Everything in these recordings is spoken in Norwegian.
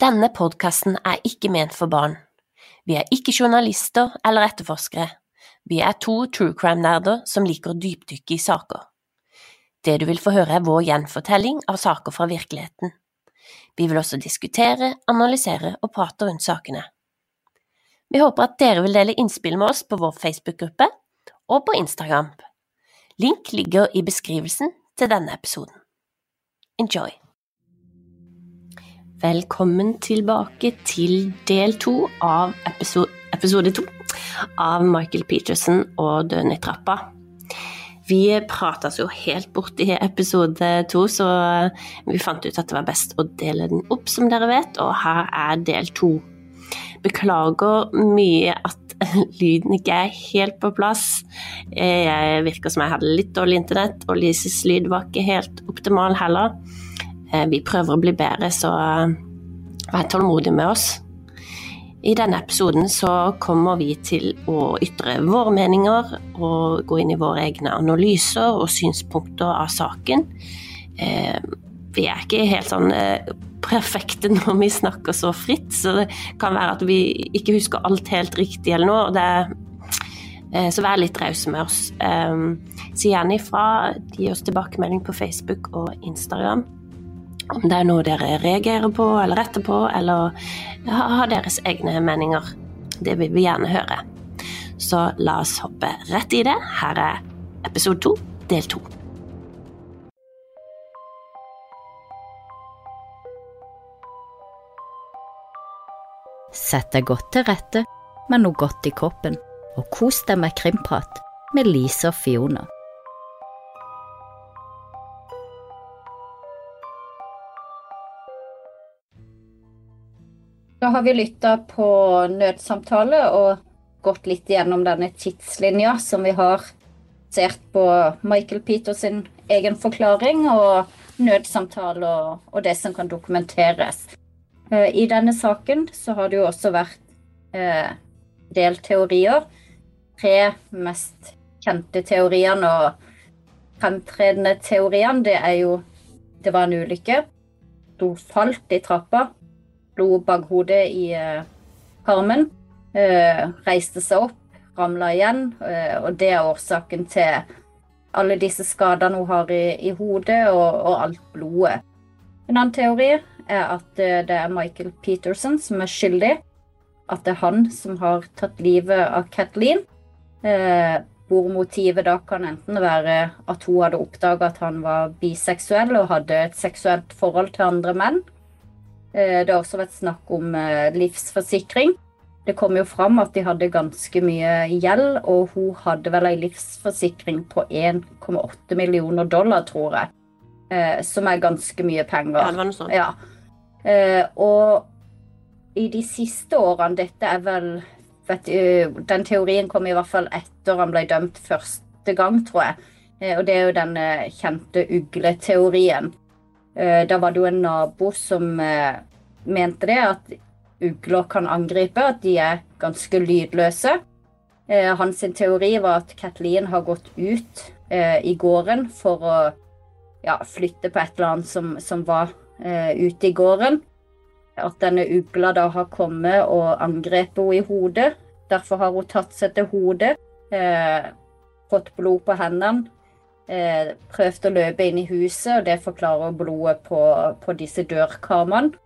Denne podkasten er ikke ment for barn. Vi er ikke journalister eller etterforskere. Vi er to true crime-nerder som liker å dypdykke i saker. Det du vil få høre er vår gjenfortelling av saker fra virkeligheten. Vi vil også diskutere, analysere og prate rundt sakene. Vi håper at dere vil dele innspill med oss på vår Facebook-gruppe og på Instagram. Link ligger i beskrivelsen til denne episoden. Enjoy! Velkommen tilbake til del to av episode, episode to av Michael Peterson og Døden i trappa. Vi prates jo helt bort i episode to, så vi fant ut at det var best å dele den opp, som dere vet, og her er del to. Beklager mye at lyden ikke er helt på plass. Jeg virker som jeg hadde litt dårlig internett, og Lises lyd var ikke helt optimal heller. Eh, vi prøver å bli bedre, så eh, vær tålmodig med oss. I denne episoden så kommer vi til å ytre våre meninger og gå inn i våre egne analyser og synspunkter av saken. Eh, vi er ikke helt sånn perfekte når vi snakker så fritt, så det kan være at vi ikke husker alt helt riktig eller noe. det så vær litt rause med oss. Si gjerne ifra. Gi oss tilbakemelding på Facebook og Instagram om det er noe dere reagerer på eller retter på, eller har deres egne meninger. Det vil vi gjerne høre. Så la oss hoppe rett i det. Her er episode to, del to. Sett deg godt til rette med noe godt i kroppen, og kos deg med krimprat med Lise og Fiona. Har vi lytta på nødsamtale og gått litt gjennom denne tidslinja som vi har sett på Michael Peters egen forklaring og nødsamtale og, og, det som kan dokumenteres. Eh, I denne saken så har det jo også vært eh, del teorier. Tre mest kjente teoriene og fremtredende teoriene, det er jo det var en ulykke. Hun falt i trappa, blod bak hodet i karmen. Uh, reiste seg opp, ramla igjen, uh, og det er årsaken til alle disse skadene hun har i, i hodet, og, og, alt blodet. En annen teori er at det er Michael Peterson som er skyldig. At det er han som har tatt livet av Kathleen. hvor motivet da kan enten være at hun hadde oppdaga at han var biseksuell og hadde et seksuelt forhold til andre menn. Eh, det har også vært snakk om eh, livsforsikring. Det kom jo fram at de hadde ganske mye gjeld, og hun hadde vel ei livsforsikring på 1,8 millioner dollar, tror jeg. Eh, som er ganske mye penger. Ja, det var noe sånt. Ja. Og i de siste årene Dette er vel du, Den teorien kom i hvert fall etter han ble dømt første gang, tror jeg. Og det er jo den kjente ugleteorien. Eh, da var det jo en nabo som eh, mente det, at ugler kan angripe, at de er ganske lydløse. Eh, hans teori var at Kathleen har gått ut i gården for å ja, flytte på et eller annet som, som var ute i gården. At denne ugla da har kommet og angrepet henne i hodet. Derfor har hun tatt seg til hodet, fått blod på hendene, eh, prøvd å løpe inn i huset, og det forklarer blodet på, på disse dørkarmene.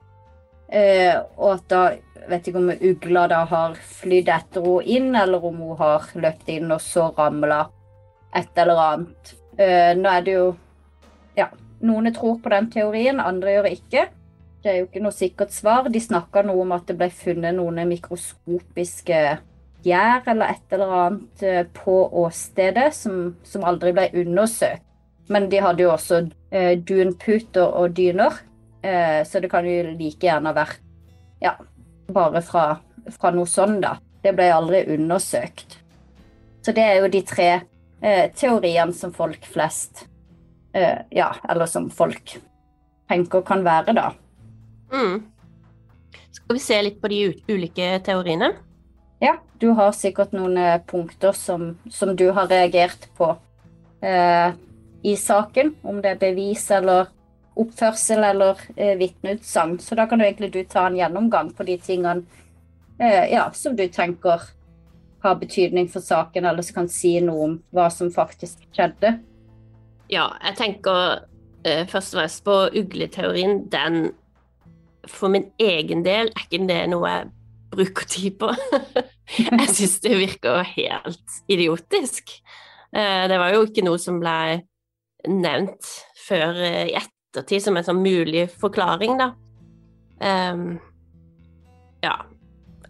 Eh, og at da vet ikke om ugla da har flydd etter henne inn, eller om hun har løpt inn og så ramla et eller annet. Eh, nå er det jo Ja, noen tror på den teorien, andre gjør ikke. Det er jo ikke noe sikkert svar. De snakka noe om at det ble funnet noen mikroskopiske gjær eller et eller annet eh, på åstedet som, som aldri ble undersøkt. Men de hadde jo også eh, dunputer og dyner, eh, så det kan jo like gjerne vært ja, bare fra, fra, noe sånn, da. Det ble aldri undersøkt. Så det er jo de tre eh, teoriene som folk flest eh, Ja, eller som folk tenker kan være, da. Mm. Skal vi se litt på de ulike teoriene? Ja, du har sikkert noen eh, punkter som, som du har reagert på eh, i saken. Om det er bevis eller oppførsel eller eh, vitneutsagn. Så da kan du egentlig du ta en gjennomgang på de tingene eh, ja, som du tenker har betydning for saken, eller som kan si noe om hva som faktisk skjedde. Ja, jeg tenker eh, først og fremst på ugleteorien. Den for min egen del er ikke det noe jeg bruker tid på. jeg syns det virker helt idiotisk. Eh, det var jo ikke noe som ble nevnt før eh, i ettertid som en sånn mulig forklaring, da. Um, ja.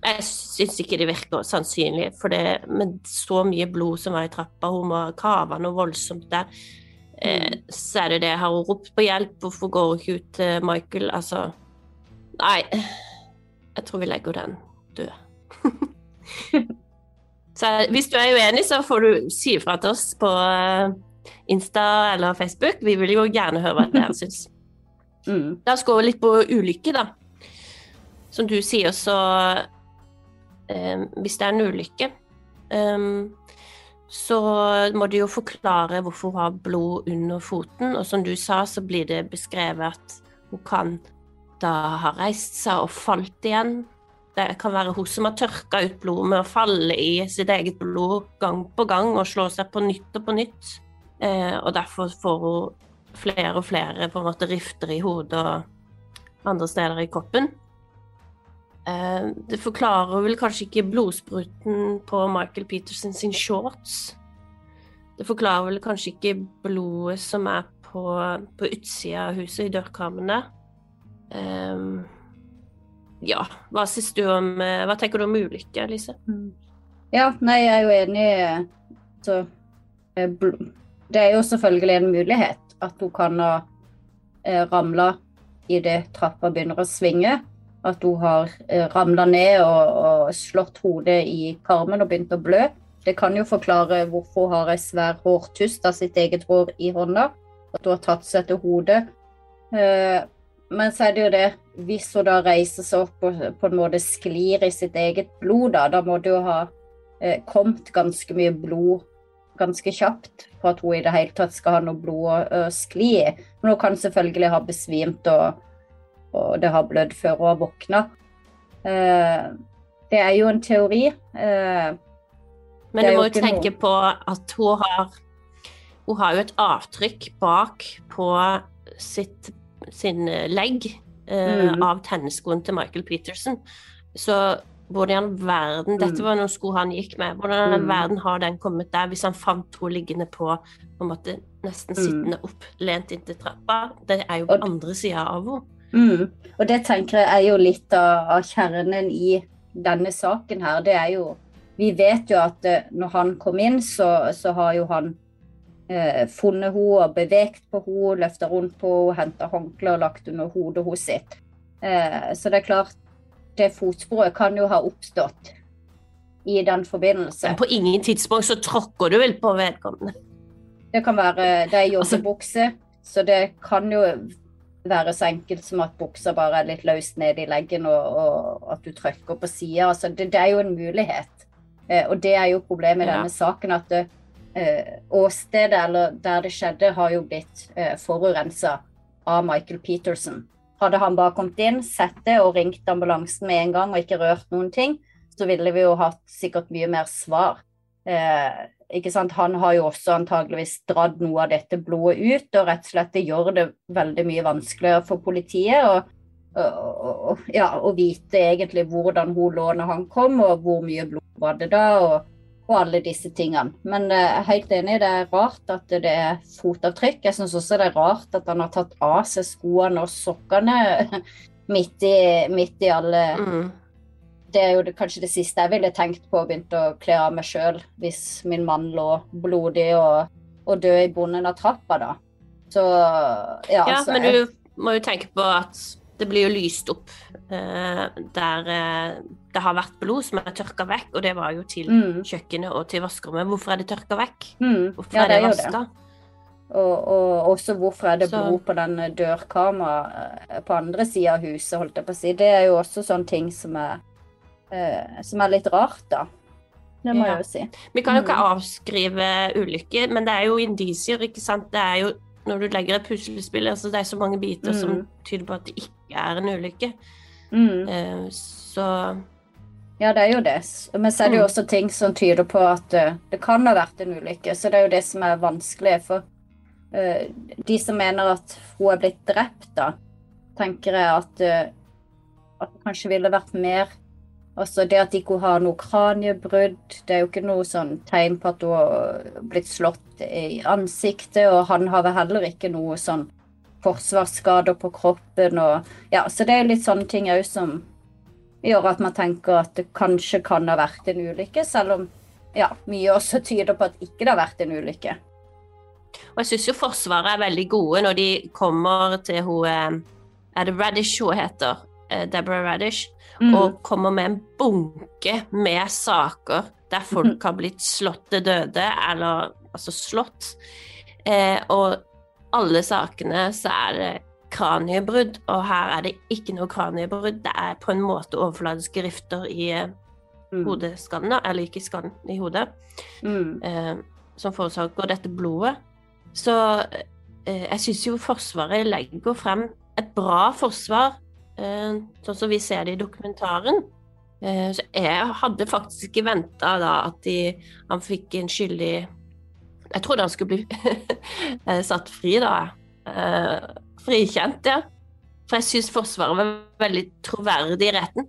Jeg syns ikke det virker sannsynlig, for det med så mye blod som var i trappa, hun må kave noe voldsomt der. Eh, mm. så er det det. Har hun ropt på hjelp? Hvorfor går hun ikke ut til Michael? Altså Nei. Jeg tror vi legger den død. så hvis du er uenig, så får du si ifra til oss på eh, Insta eller Facebook. Vi vil jo gjerne høre hva dere syns. Mm. La oss gå litt på ulykke, da. Som du sier, så um, Hvis det er en ulykke um, så må du jo forklare hvorfor hun har blod under foten. Og som du sa, så blir det beskrevet at hun kan da ha reist seg og falt igjen. Det kan være hun som har tørka ut blod med å falle i sitt eget blod gang på gang og slå seg på nytt og på nytt. Eh, og derfor får hun flere og flere på en måte rifter i hodet og andre steder i kroppen. Eh, det forklarer vel kanskje ikke blodspruten på Michael Peterson sin shorts. Det forklarer vel kanskje ikke blodet som er på, på utsida av huset, i dørkarmene. Um, ja, hva om eh, Hva tenker du om ulykke, Lise? Mm. Ja, nei, jeg er jo enig. Så, det er jo selvfølgelig en mulighet at hun kan ha eh, ramla idet trappa begynner å svinge at hun har eh, ramla ned og, og, slått hodet i karmen og begynt å blø. Det kan jo forklare hvorfor hun har ei svær hårtust av sitt eget hår i hånda. At hun har tatt seg til hodet. Eh, men så er det jo det, hvis hun da reiser seg opp og på en måte sklir i sitt eget blod, da, da må det jo ha eh, kommet ganske mye blod ganske kjapt for at hun i det hele tatt skal ha noe blod å, å skli i. Men hun kan selvfølgelig ha besvimt og og det har blødd før hun har våkna. Eh, det er jo en teori. Eh, Men du må jo tenke noe... på at hun har Hun har jo et avtrykk bak på sitt, sin legg eh, mm. av tennisskoen til Michael Peterson. Så hvordan i verden Dette mm. var noen sko han gikk med. Hvordan i mm. verden har den kommet der, hvis han fant henne liggende på på en måte nesten mm. sittende opp, lent inntil trappa? Det er jo på andre sida av henne. Mm. Og det tenker jeg er jo litt av, av, kjernen i denne saken her. Det er jo Vi vet jo at uh, når han kom inn, så, så har jo han funnet henne og bevegt på henne, løfta rundt på henne, henta håndkle og lagt under hodet hennes sitt. Uh, så det er klart, det fotsporet kan jo ha oppstått i den forbindelse. Men på ingen tidspunkt så tråkker du vel på vedkommende? Det kan være Det er altså- joggebukse, så det kan jo være så enkelt som at buksa bare er litt løst ned i leggen, og, og at du trykker på sida. Altså, det, det, er jo en mulighet. Eh, og det er jo problemet i denne saken, at det, eh, åstedet eller der det skjedde, har jo blitt eh, forurensa av Michael Peterson. Hadde han bare kommet inn, sett det og ringt ambulansen med en gang og ikke rørt noen ting, så ville vi jo hatt sikkert mye mer svar. Eh, ikke sant? Han har jo også antageligvis dratt noe av dette blodet ut, og rett og slett det gjør det veldig mye vanskeligere for politiet å, å, ja, vite egentlig hvordan hun lå når han kom, og hvor mye blod var det da, og, og alle disse tingene. Men jeg er helt enig, det er rart at det er fotavtrykk. Jeg syns også det er rart at han har tatt av seg skoene og sokkene midt i, midt i alle mm det er jo det, kanskje det siste jeg ville tenkt på og begynt å kle av meg sjøl hvis min mann lå blodig og, og død i bunnen av trappa, da. Så ja, ja altså, men du må jo tenke på at det blir jo lyst opp uh, der uh, det har vært blod som er tørka vekk, og det var jo til mm. kjøkkenet og til vaskerommet. Hvorfor er det tørka vekk? Mm. Hvorfor ja, er det, det vaska? Og, og, også hvorfor er det så. blod på den dørkarma eh, på andre sida av huset, holdt jeg på å si. Det er jo også sånne ting som er uh, som er litt rart, da. Det må ja. jeg jo si. Vi kan jo ikke mm. avskrive ulykker, men det er jo indisier, ikke sant. Det er jo når du legger et puslespill altså Det er så mange biter Mm. som tyder på at det ikke er en ulykke. Mm. Eh, så Ja, det er jo det. Men så er det jo Mm. også ting som tyder på at eh, det kan ha vært en ulykke. Så det er jo det som er vanskelig. For eh, de som mener at hun er blitt drept, da, tenker jeg at, at det kanskje ville vært mer Altså det at ikke hun har noe kraniebrudd, det er jo ikke noe sånn tegn på at hun har blitt slått i ansiktet, og han har vel heller ikke noe sånn forsvarsskader på kroppen og Ja, så det er litt sånne ting òg som gjør at man tenker at det kanskje kan ha vært en ulykke, selv om ja, mye også tyder på at ikke det har vært en ulykke. Og jeg syns jo Forsvaret er veldig gode når de kommer til hun eh, Er det Radish hun heter? Eh, Deborah Radish. Mm. Og kommer med en bunke med saker der folk har blitt slått til døde, eller altså slått. Eh, og alle sakene så er det kraniebrudd, og her er det ikke noe kraniebrudd. Det er på en måte overfladiske rifter i eh, Mm. hodeskallen, eller ikke i skallen, i hodet. Mm. eh, som forårsaker dette blodet. Så eh, jeg syns jo Forsvaret legger frem et bra forsvar, eh, sånn som vi ser det i dokumentaren. Eh, så jeg hadde faktisk ikke venta da at de, han fikk en skyldig Jeg trodde han skulle bli eh, satt fri, da. Eh, frikjent, ja. For jeg syns Forsvaret var veldig troverdig i retten.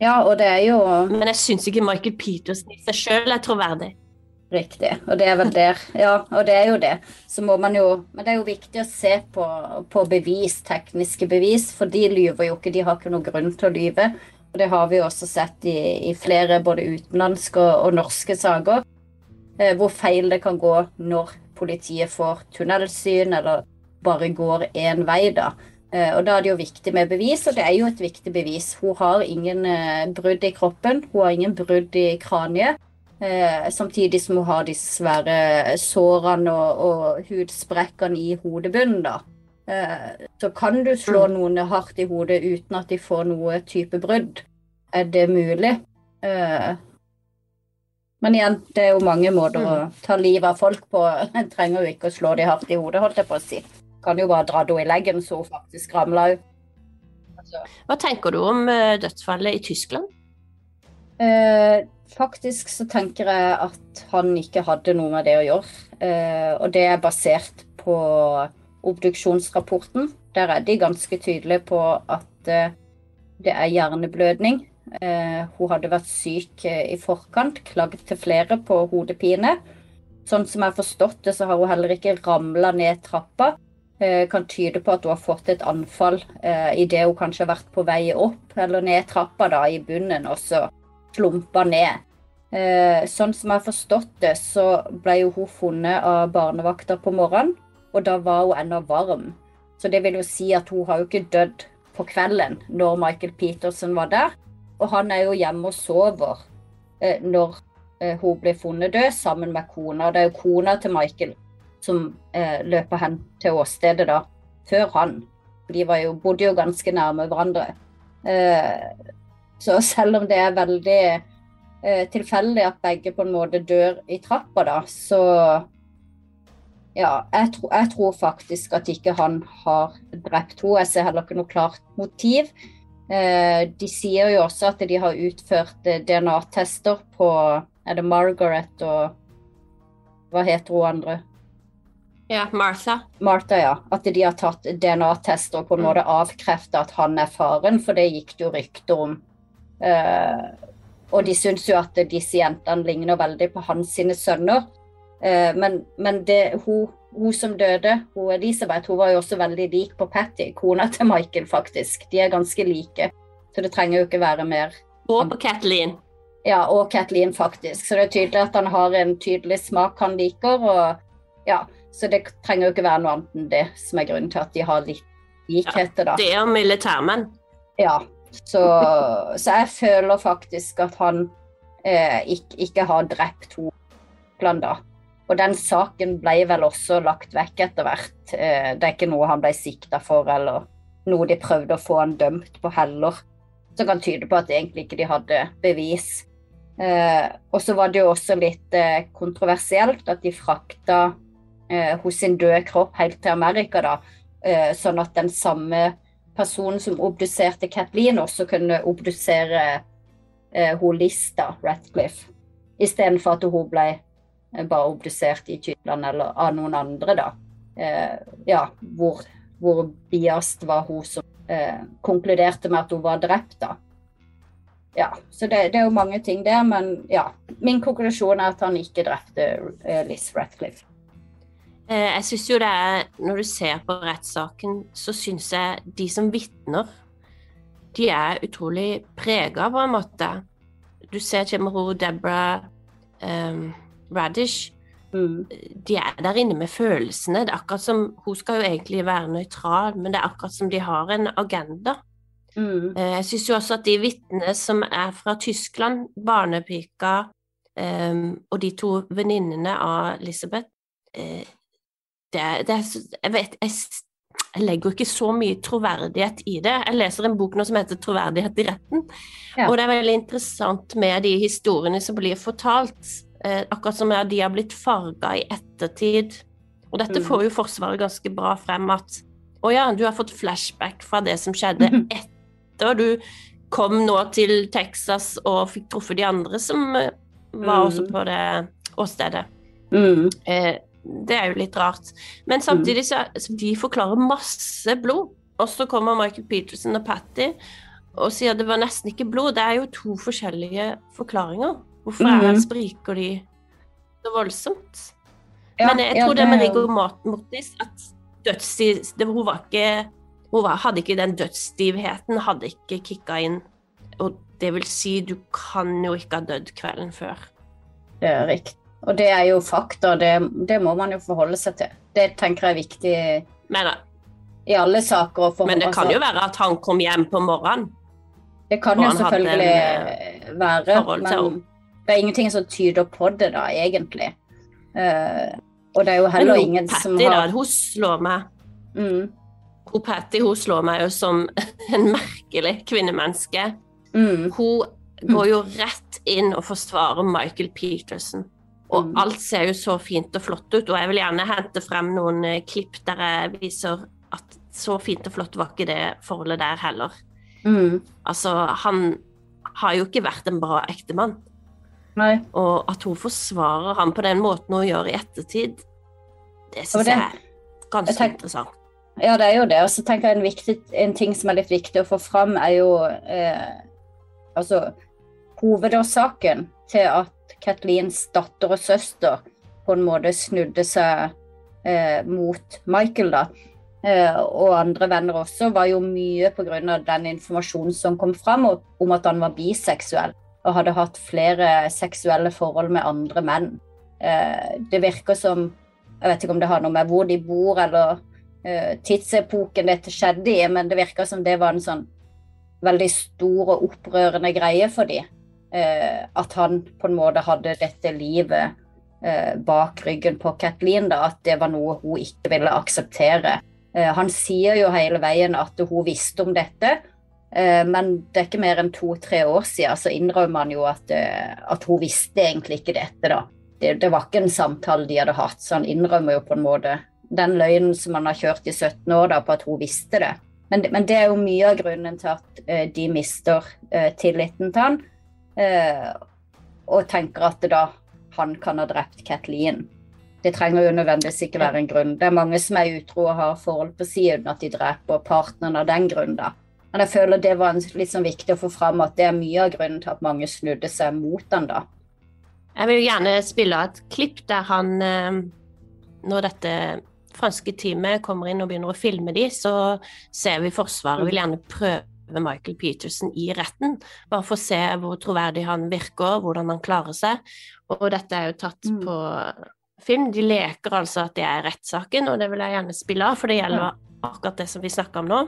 Ja, og det er jo Men jeg syns ikke Michael Petersen i seg sjøl er troverdig. riktig. Og det er vel der. Ja, og det er jo det. Så må man jo Men det er jo viktig å se på, på bevis, tekniske bevis, for de lyver jo ikke. De har ikke noen grunn til å lyve. Og det har vi jo også sett i, i flere både utenlandske og, og norske saker. Eh, hvor feil det kan gå når politiet får tunnelsyn, eller bare går én vei, da. Eh, og da er det jo viktig med bevis, og det er jo et viktig bevis. Hun har ingen eh, brudd i kroppen, hun har ingen brudd i kraniet. Eh, samtidig som hun har disse svære sårene og, og hudsprekkene i hodebunnen, da. Eh, så kan du slå noen hardt i hodet uten at de får noe type brudd. Er det mulig? Men igjen, det er jo mange måter å ta livet av folk på. En trenger jo ikke å slå de hardt i hodet, holdt jeg på å si. Kan jo bare dra henne i leggen så hun faktisk ramler ut. Altså, Hva tenker du om eh, dødsfallet i Tyskland? Eh, faktisk så tenker jeg at han ikke hadde noe med det å gjøre. Eh, og det er basert på obduksjonsrapporten. Der er de ganske tydelige på at eh, det er hjerneblødning. Eh, hun hadde vært syk eh, i forkant, klagd til flere på hodepine. Sånn som jeg har forstått det, så har hun heller ikke ramla ned trappa. Eh, kan tyde på at hun har fått et anfall idet hun kanskje har vært på vei opp eller ned trappa da, i bunnen, og så slumpa ned. Sånn som jeg har forstått det, så ble hun funnet av barnevakter på morgenen, og da var hun ennå varm. Så det vil jo si at hun har jo ikke dødd på kvelden når Michael Peterson var der. Og han er jo hjemme og sover eh, når eh, hun blir funnet død, sammen med kona. Det er jo kona til Michael som eh, løper hen til åstedet da, før han. De jo, bodde jo ganske nærme hverandre. Eh, så selv om det er veldig eh, tilfeldig at begge på en måte dør i trappa, da, så ja, jeg, tro, jeg tror faktisk at ikke han har drept henne. Jeg ser heller ikke noe klart motiv. Eh, de sier jo også at de har utført eh, DNA-tester på Er det Margaret og Hva heter hun andre? Ja, Martha. Martha, ja. At de har tatt DNA-tester og på en Mm. måte avkreftet at han er faren, for det gikk det jo rykter om. Eh, og de syns jo at disse jentene ligner veldig på hans sine sønner. Eh, men men det, hun, hun som døde, hun Elisabeth, hun var jo også veldig lik på Patty, kona til Michael, faktisk. De er ganske like, så det trenger jo ikke være mer. Og på Kathleen. Ja, og Kathleen, faktisk. Så det er tydelig at han har en tydelig smak han liker, og ja. Så det trenger jo ikke være noe annet enn det som er grunnen til at de har litt likheter, da. Det er militærmenn. Ja, så, så jeg føler faktisk at han eh, ikke, ikke har drept Hopland, da. Og den saken ble vel også lagt vekk etter hvert. Eh, det er ikke noe han ble sikta for, eller noe de prøvde å få han dømt på heller. Som kan tyde på at egentlig ikke de hadde bevis. Eh, og så var det jo også litt eh, kontroversielt at de frakta hos sin døde kropp helt til Amerika, da. Sånn at den samme personen som obduserte Kathleen, også kunne obdusere hun Lista Ratcliffe. Istedenfor at hun ble bare obdusert i Tyskland eller av noen andre, da. Eh, ja, hvor, hvor biast var hun som eh, konkluderte med at hun var drept, da. Ja, så det, det, er jo mange ting der, men ja. Min konklusjon er at han ikke drepte eh, Liz Ratcliffe. Eh, jeg syns jo det er Når du ser på rettssaken, så syns jeg de som vitner, de er utrolig prega på en måte. Du ser Chimero, Deborah, um, Radish. Mm. De er der inne med følelsene. Det er akkurat som Hun skal jo egentlig være nøytral, men det er akkurat som de har en agenda. Mm. Eh, jeg syns jo også at de vitnene som er fra Tyskland, barnepika um, og de to venninnene av Elisabeth uh, det, det er, jeg, vet, jeg, jeg, legger ikke så mye troverdighet i det. Jeg leser en bok nå som heter 'Troverdighet i retten', ja. og det er veldig interessant med de historiene som blir fortalt. Eh, akkurat som de har blitt farga i ettertid. Og dette mm. får jo Forsvaret ganske bra frem at å ja, du har fått flashback fra det som skjedde etter du kom nå til Texas og fikk truffet de andre som eh, var mm. også på det åstedet. Mm. Eh, det er jo litt rart. Men samtidig så, så de forklarer masse blod. Og så kommer Michael Peterson og Patty og sier at det var nesten ikke blod. Det er jo to forskjellige forklaringer. Hvorfor mm -hmm. spriker de så voldsomt? Ja, Men jeg tror ja, det, det med Rigor Mortis at dødsstiv Hun var ikke Hun var, hadde ikke den dødsstivheten, hadde ikke kicka inn. Og det vil si, du kan jo ikke ha dødd kvelden før. Det er riktig. Og det er jo fakta, det, det, må man jo forholde seg til. Det tenker jeg er viktig men, i alle saker. men det kan jo være at han kom hjem på morgenen. Det kan jo selvfølgelig en, eh, være, men det er ingenting som tyder på det, da, egentlig. Uh, og det er jo heller ingen Patty, som har da, Hun slår meg mm. Hun Patty hun slår meg jo som en merkelig kvinnemenneske. Mm. Hun går jo rett inn og forsvarer Michael Peterson. Og mm. alt ser jo så fint og flott ut, og jeg vil gjerne hente frem noen eh, klipp der jeg viser at så fint og flott var ikke det forholdet der heller. Mm. Altså, han har jo ikke vært en bra ektemann. Nei. Og at hun forsvarer ham på den måten hun gjør i ettertid, det syns jeg er ganske tenk, interessant. Ja, det er jo det. Og så tenker jeg en, viktig, en, ting som er litt viktig å få fram, er jo eh, altså hovedårsaken til at Kathleens datter og søster på en måte snudde seg eh, mot Michael, da. Eh, og andre venner også, var jo mye pga. den informasjonen som kom fram om at han var biseksuell og hadde hatt flere seksuelle forhold med andre menn. Eh, det virker som Jeg vet ikke om det har noe med hvor de bor eller eh, tidsepoken dette skjedde i, men det virker som det var en sånn veldig stor og opprørende greie for dem eh, at han på en måte hadde dette livet bak ryggen på Kathleen, da, at det var noe hun ikke ville akseptere. Han sier jo hele veien at hun visste om dette, men det er ikke mer enn to-tre år siden så innrømmer han jo at, eh, at, hun visste egentlig ikke dette. da. Det, det, var ikke en samtale de hadde hatt, så han innrømmer jo på en måte den løgnen som han har kjørt i 17 år da, på at hun visste det. Men, men, det er jo mye av grunnen til at uh, de mister tilliten til han. Eh, og tenker at da han kan ha drept Kathleen. Det trenger jo nødvendigvis ikke være en grunn. Det er mange som er utro og har forhold på si uten at de dreper partneren av den grunn. da. Men jeg føler det var litt sånn viktig å få fram at det er mye av grunnen til at mange snudde seg mot den da. Jeg vil gjerne spille et klipp der han, eh, når dette franske teamet kommer inn og begynner å filme de, så ser vi Forsvaret vil gjerne prøve Michael Peterson i retten, bare for å se hvor troverdig han virker, hvordan han klarer seg. Og dette er jo tatt mm. på film. De leker altså at det er rettssaken, og det vil jeg gjerne spille av, for det gjelder akkurat det som vi snakker om nå.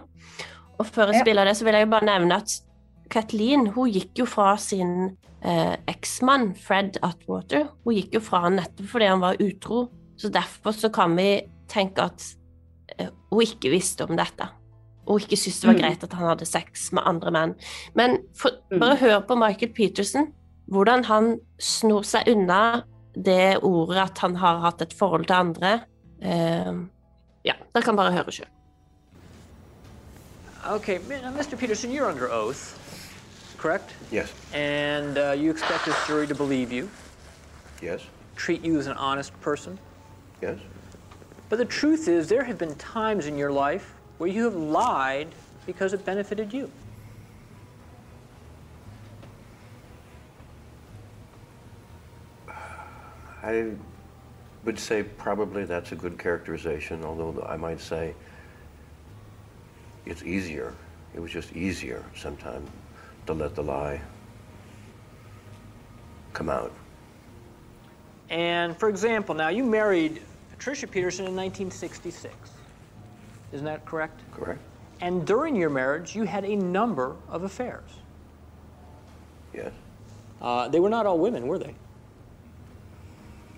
Og før jeg spiller det, så vil jeg bare nevne at Kathleen hun gikk jo fra sin eh, eksmann Fred Atwater. Hun gikk jo fra han nettopp fordi han var utro. Så derfor så kan vi tenke at eh, hun ikke visste om dette og ikke syntes det var mm. greit at han hadde sex med andre menn. Men for, mm. bare hør på Michael Peterson, hvordan han snor seg unna det ordet at han har hatt et forhold til andre. Eh, ja, dere kan bare høre sjøl. Okay, Mr. Peterson, you're under oath, correct? Yes. And uh, you expect this jury to believe you, Yes. treat you as an honest person. Yes. But the truth is, there have been times in your life where you have lied because it benefited you. I would say probably that's a good characterization, although I might say it's easier. It was just easier sometimes to let the lie come out. And for example, now you married Patricia Peterson in 1966. Isn't that correct? Correct? And during your marriage, you had a number of affairs. Yes. Uh, they were not all women, were they?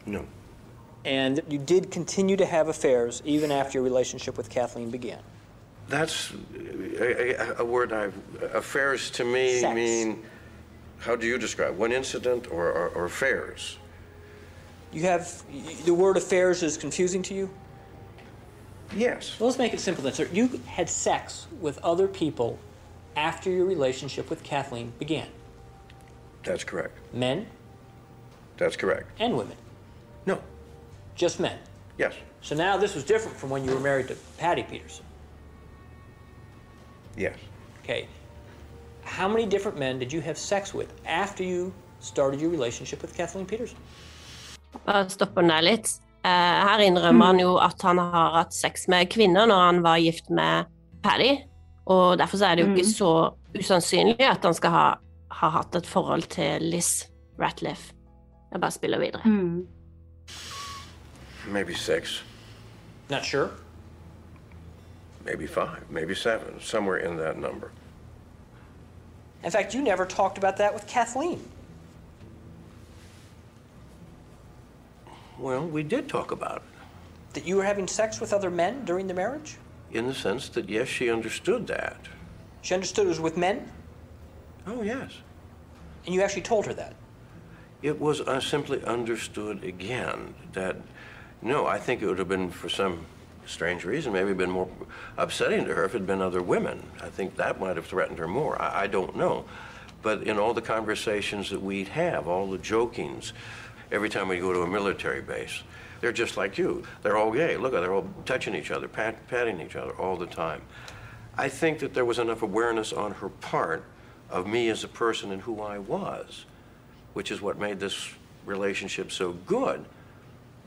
No. And you did continue to have affairs even after your relationship with Kathleen began. That's a, a, word I've. Affairs to me Sex. mean. How do you describe one incident or, or, or affairs? You have the word affairs is confusing to you. Yes. Well, let's make it simple then, sir. You had sex with other people after your relationship with Kathleen began. That's correct. Men That's correct. and women, No. just men. Yes. So now this was different from when you were married to Patty Peterson. Yes. Okay. How many different men did you have sex with after you started your relationship with Kathleen Peterson? Bare stopp den der litt. Eh, her innrømmer han jo at han har hatt sex med kvinner når han var gift med Paddy, og derfor så er det jo ikke så usannsynlig at han skal ha, ha hatt et forhold til Liz Ratliff. Jeg bare spiller videre. Mm. Maybe sex. Not sure. Maybe five. Maybe seven. Somewhere in that number. In fact, you never talked about that with Kathleen. Well, we did talk about it. That you were having sex with other men during the marriage? In the sense that, yes, she understood that. She understood it was with men, Oh, yes. and you actually told her that. It was uh, simply understood again that, no, I think it would have been for some strange reason, maybe been more upsetting to her if it had been other women. I think that might have threatened her more. I, I don't know. But in all the conversations that we'd have, all the jokings, every time we go to a military base, they're just like you. They're all gay. Look, at they're all touching each other, pat, patting each other all the time. I think that there was enough awareness on her part of me as a person and who I was which is what made this relationship so good,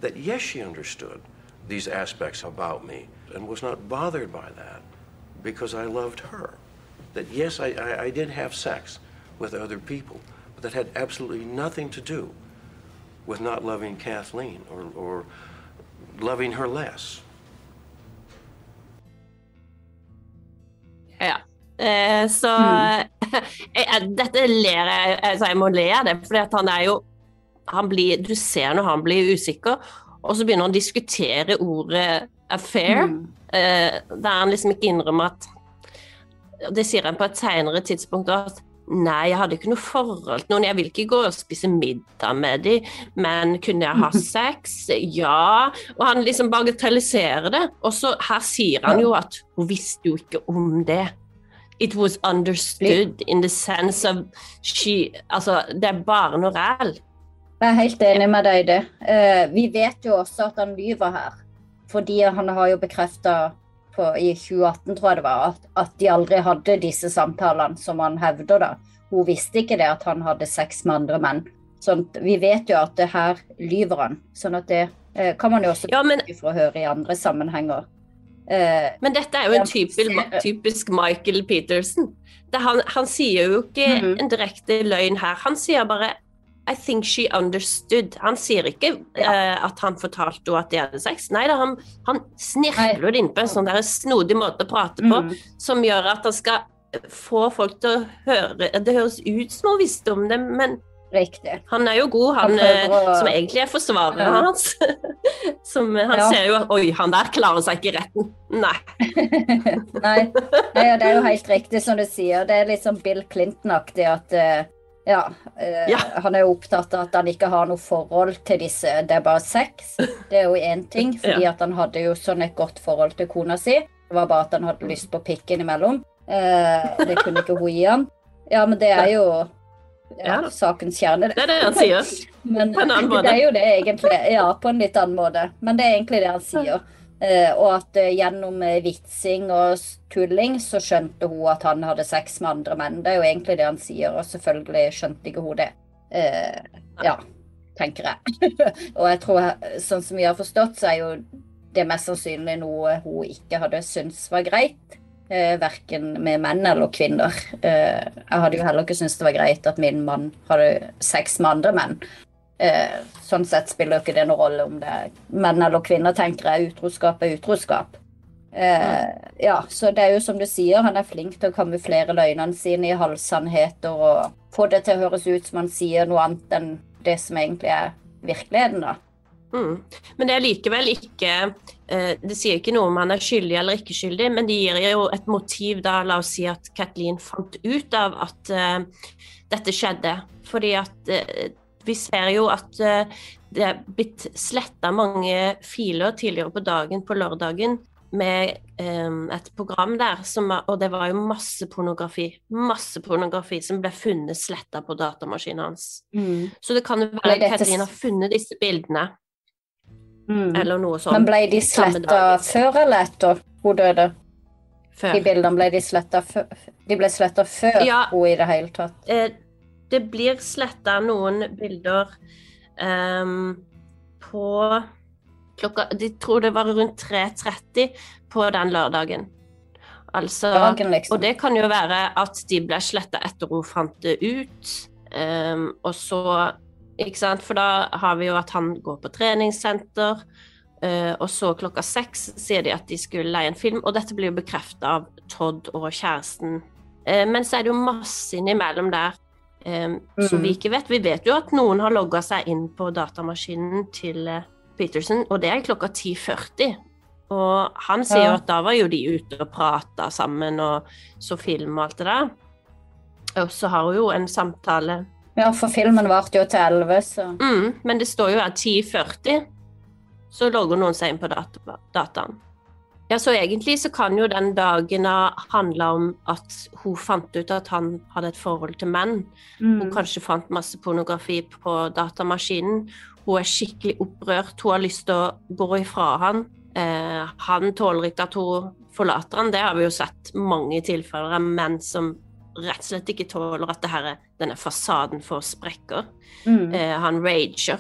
that yes, she understood these aspects about me and was not bothered by that because I loved her. That yes, I, I, I did have sex with other people, but that had absolutely nothing to do with not loving Kathleen or, or loving her less. Ja. Eh, så jeg, Dette ler jeg altså Jeg må le av det, for han er jo han blir, Du ser når han blir usikker, og så begynner han å diskutere ordet 'affair', eh, der han liksom ikke innrømmer at Det sier han på et senere tidspunkt at Nei, jeg hadde ikke noe forhold til noen. Jeg vil ikke gå og spise middag med dem, men kunne jeg ha sex? Ja. Og han liksom bagatelliserer det. Og så her sier han jo at hun visste jo ikke om det. It was understood in the sense of she Altså, det er bare noe ræl. Jeg er helt enig med deg i det. Eh, vi vet jo også at han lyver her. Fordi han har jo bekrefta i 2018, tror jeg det var, at, at de aldri hadde disse samtalene som han hevder. da. Hun visste ikke det at han hadde sex med andre menn. Sånn, vi vet jo at det her lyver han. Sånn at det eh, kan man jo også Ja, men, for å høre i andre sammenhenger. Eh, men dette er jo en typisk, typisk Michael Peterson. Det, han, han sier jo ikke Mhm. en direkte løgn her. Han sier bare I think she understood. Han sier ikke Ja. uh, at han fortalte henne at de hadde sex. Nei da, han, han snirkler det inn på en sånn der snodig måte å prate på, mm, som gjør at han skal få folk til å høre Det høres ut som hun visste om det, men riktig. han er jo god, han, Han å- eh, som egentlig er forsvareren Ja. hans. som, han Ja. ser jo at Oi, han der klarer seg ikke i retten. Nei. Nei, nei, det er jo helt riktig som du sier. Det er litt sånn Bill Clinton-aktig at eh, Ja, eh, Ja. Han er jo opptatt av at han ikke har noe forhold til disse. Det er bare sex. Det er jo én ting, fordi Ja. at han hadde jo sånn et godt forhold til kona si. Det var bare at han hadde lyst på pikken imellom. Eh, det kunne ikke hun gi han. Ja, men det er jo ja, Ja sakens kjerne. Det er det han sier. Men På en annen måte. det er jo det egentlig. Ja, på en litt annen måte. Men det er egentlig det han sier. Eh, og at eh, gjennom eh, vitsing og tulling så skjønte hun at han hadde sex med andre menn. Det er jo egentlig det han sier, og selvfølgelig skjønte ikke hun det. Ja, tenker jeg. og jeg tror, sånn som vi har forstått, så er jo det mest sannsynlig noe hun ikke hadde syntes var greit. Eh, verken med menn eller kvinner. Eh, jeg hadde jo heller ikke syntes det var greit at min mann hadde sex med andre menn. Eh, sånn sett spiller ikke det noen rolle om det er menn eller kvinner, tenker jeg. Utroskap er utroskap. Eh, ja, så det er jo som du sier, han er flink til å kamuflere løgnene sine i halvsannheter og få det til å høres ut som han sier noe annet enn det som egentlig er virkeligheten, da. Mm. Men det er likevel ikke eh, Det sier ikke noe om han er skyldig eller ikke skyldig, men det gir jo et motiv da, la oss si at Kathleen fant ut av at eh, dette skjedde. Fordi at eh, vi ser jo at eh, det er blitt sletta mange filer tidligere på dagen på lørdagen med eh, et program der, som, og det var jo masse pornografi. Masse pornografi som ble funnet sletta på datamaskinen hans. Så det kan jo være at Katrin har funnet disse bildene. Mm. Eller noe sånt. Men ble de sletta før eller etter hun døde? De bildene ble de sletta før, de ble sletta før Ja. hun i det hele tatt? Eh, det blir sletta noen bilder um, på klokka De tror det var rundt 3.30 på den lørdagen. Altså Dagen, liksom. Og det kan jo være at de ble sletta etter hun fant det ut. um, og så Ikke sant, for da har vi jo at han går på treningssenter. Uh, og så klokka seks sier de at de skulle leie en film, og dette blir jo bekrefta av Todd og kjæresten. Uh, men så er det jo masse innimellom der eh, som Mhm. vi ikke vet. Vi vet jo at noen har logga seg inn på datamaskinen til eh, Peterson, og det er klokka 10.40. Og han sier jo Ja. at da var jo de ute og prata sammen og så film og alt det der. Og så har hun jo en samtale Ja, for filmen varte jo til 11, så mm, Men det står jo her 10.40, så logger noen seg inn på data dataen. Ja, så egentlig så kan jo den dagen ha handla om at hun fant ut at han hadde et forhold til menn. Hun mm. kanskje fant masse pornografi på datamaskinen. Hun er skikkelig opprørt. Hun har lyst til å gå ifra han. Eh, han tåler ikke at hun forlater han. Det har vi jo sett mange tilfeller av menn som rett og slett ikke tåler at det her, er- denne fasaden får sprekker. Mm. Eh, han rager.